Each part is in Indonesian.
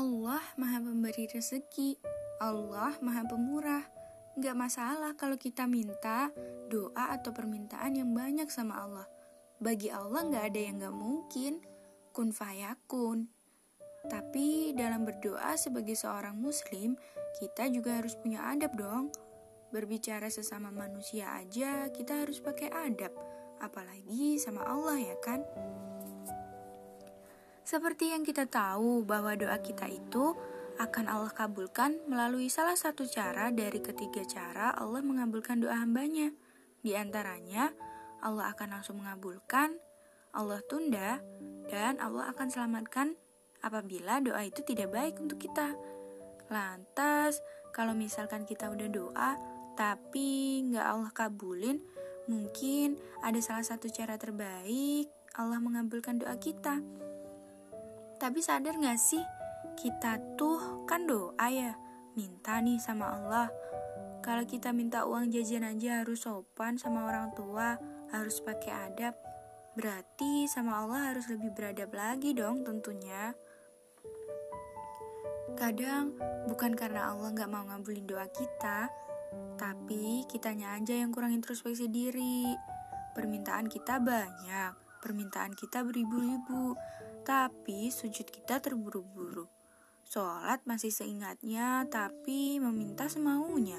Allah maha pemberi rezeki, Allah maha pemurah. Gak masalah kalau kita minta doa atau permintaan yang banyak sama Allah. Bagi Allah gak ada yang gak mungkin. Kun fayakun. Tapi dalam berdoa sebagai seorang muslim, kita juga harus punya adab dong. Berbicara sesama manusia aja, kita harus pakai adab. Apalagi sama Allah ya kan? Seperti yang kita tahu bahwa doa kita itu akan Allah kabulkan melalui salah satu cara dari ketiga cara Allah mengabulkan doa hambanya. Di antaranya, Allah akan langsung mengabulkan, Allah tunda, dan Allah akan selamatkan apabila doa itu tidak baik untuk kita. Lantas, kalau misalkan kita udah doa, tapi nggak Allah kabulin, mungkin ada salah satu cara terbaik Allah mengabulkan doa kita. Tapi sadar nggak sih, kita tuh kan doa ya, minta nih sama Allah. Kalau kita minta uang jajan aja harus sopan sama orang tua, harus pakai adab. Berarti sama Allah harus lebih beradab lagi dong tentunya. Kadang bukan karena Allah nggak mau ngabulin doa kita, tapi kitanya aja yang kurang introspeksi diri. Permintaan kita banyak, permintaan kita beribu-ribu, tapi sujud kita terburu-buru. Sholat masih seingatnya, tapi meminta semaunya.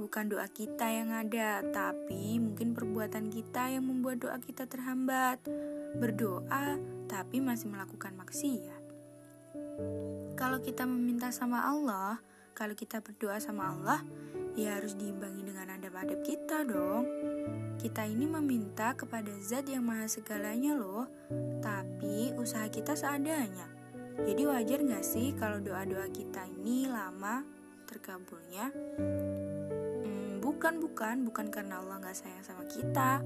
Bukan doa kita yang ada, tapi mungkin perbuatan kita yang membuat doa kita terhambat. Berdoa, tapi masih melakukan maksiat. Kalau kita meminta sama Allah, kalau kita berdoa sama Allah, ya harus diimbangi dengan adab-adab kita dong. Kita ini meminta kepada zat yang maha segalanya loh, tapi usaha kita seadanya. Jadi wajar gak sih kalau doa-doa kita ini lama terkabulnya? Hmm, bukan, bukan, bukan karena Allah gak sayang sama kita.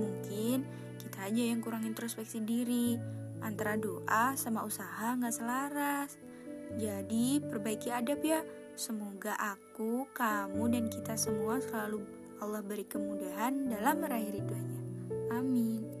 Mungkin kita aja yang kurang introspeksi diri. Antara doa sama usaha gak selaras. Jadi perbaiki adab ya. Semoga aku, kamu, dan kita semua selalu Allah beri kemudahan dalam meraih ridhonya. Amin.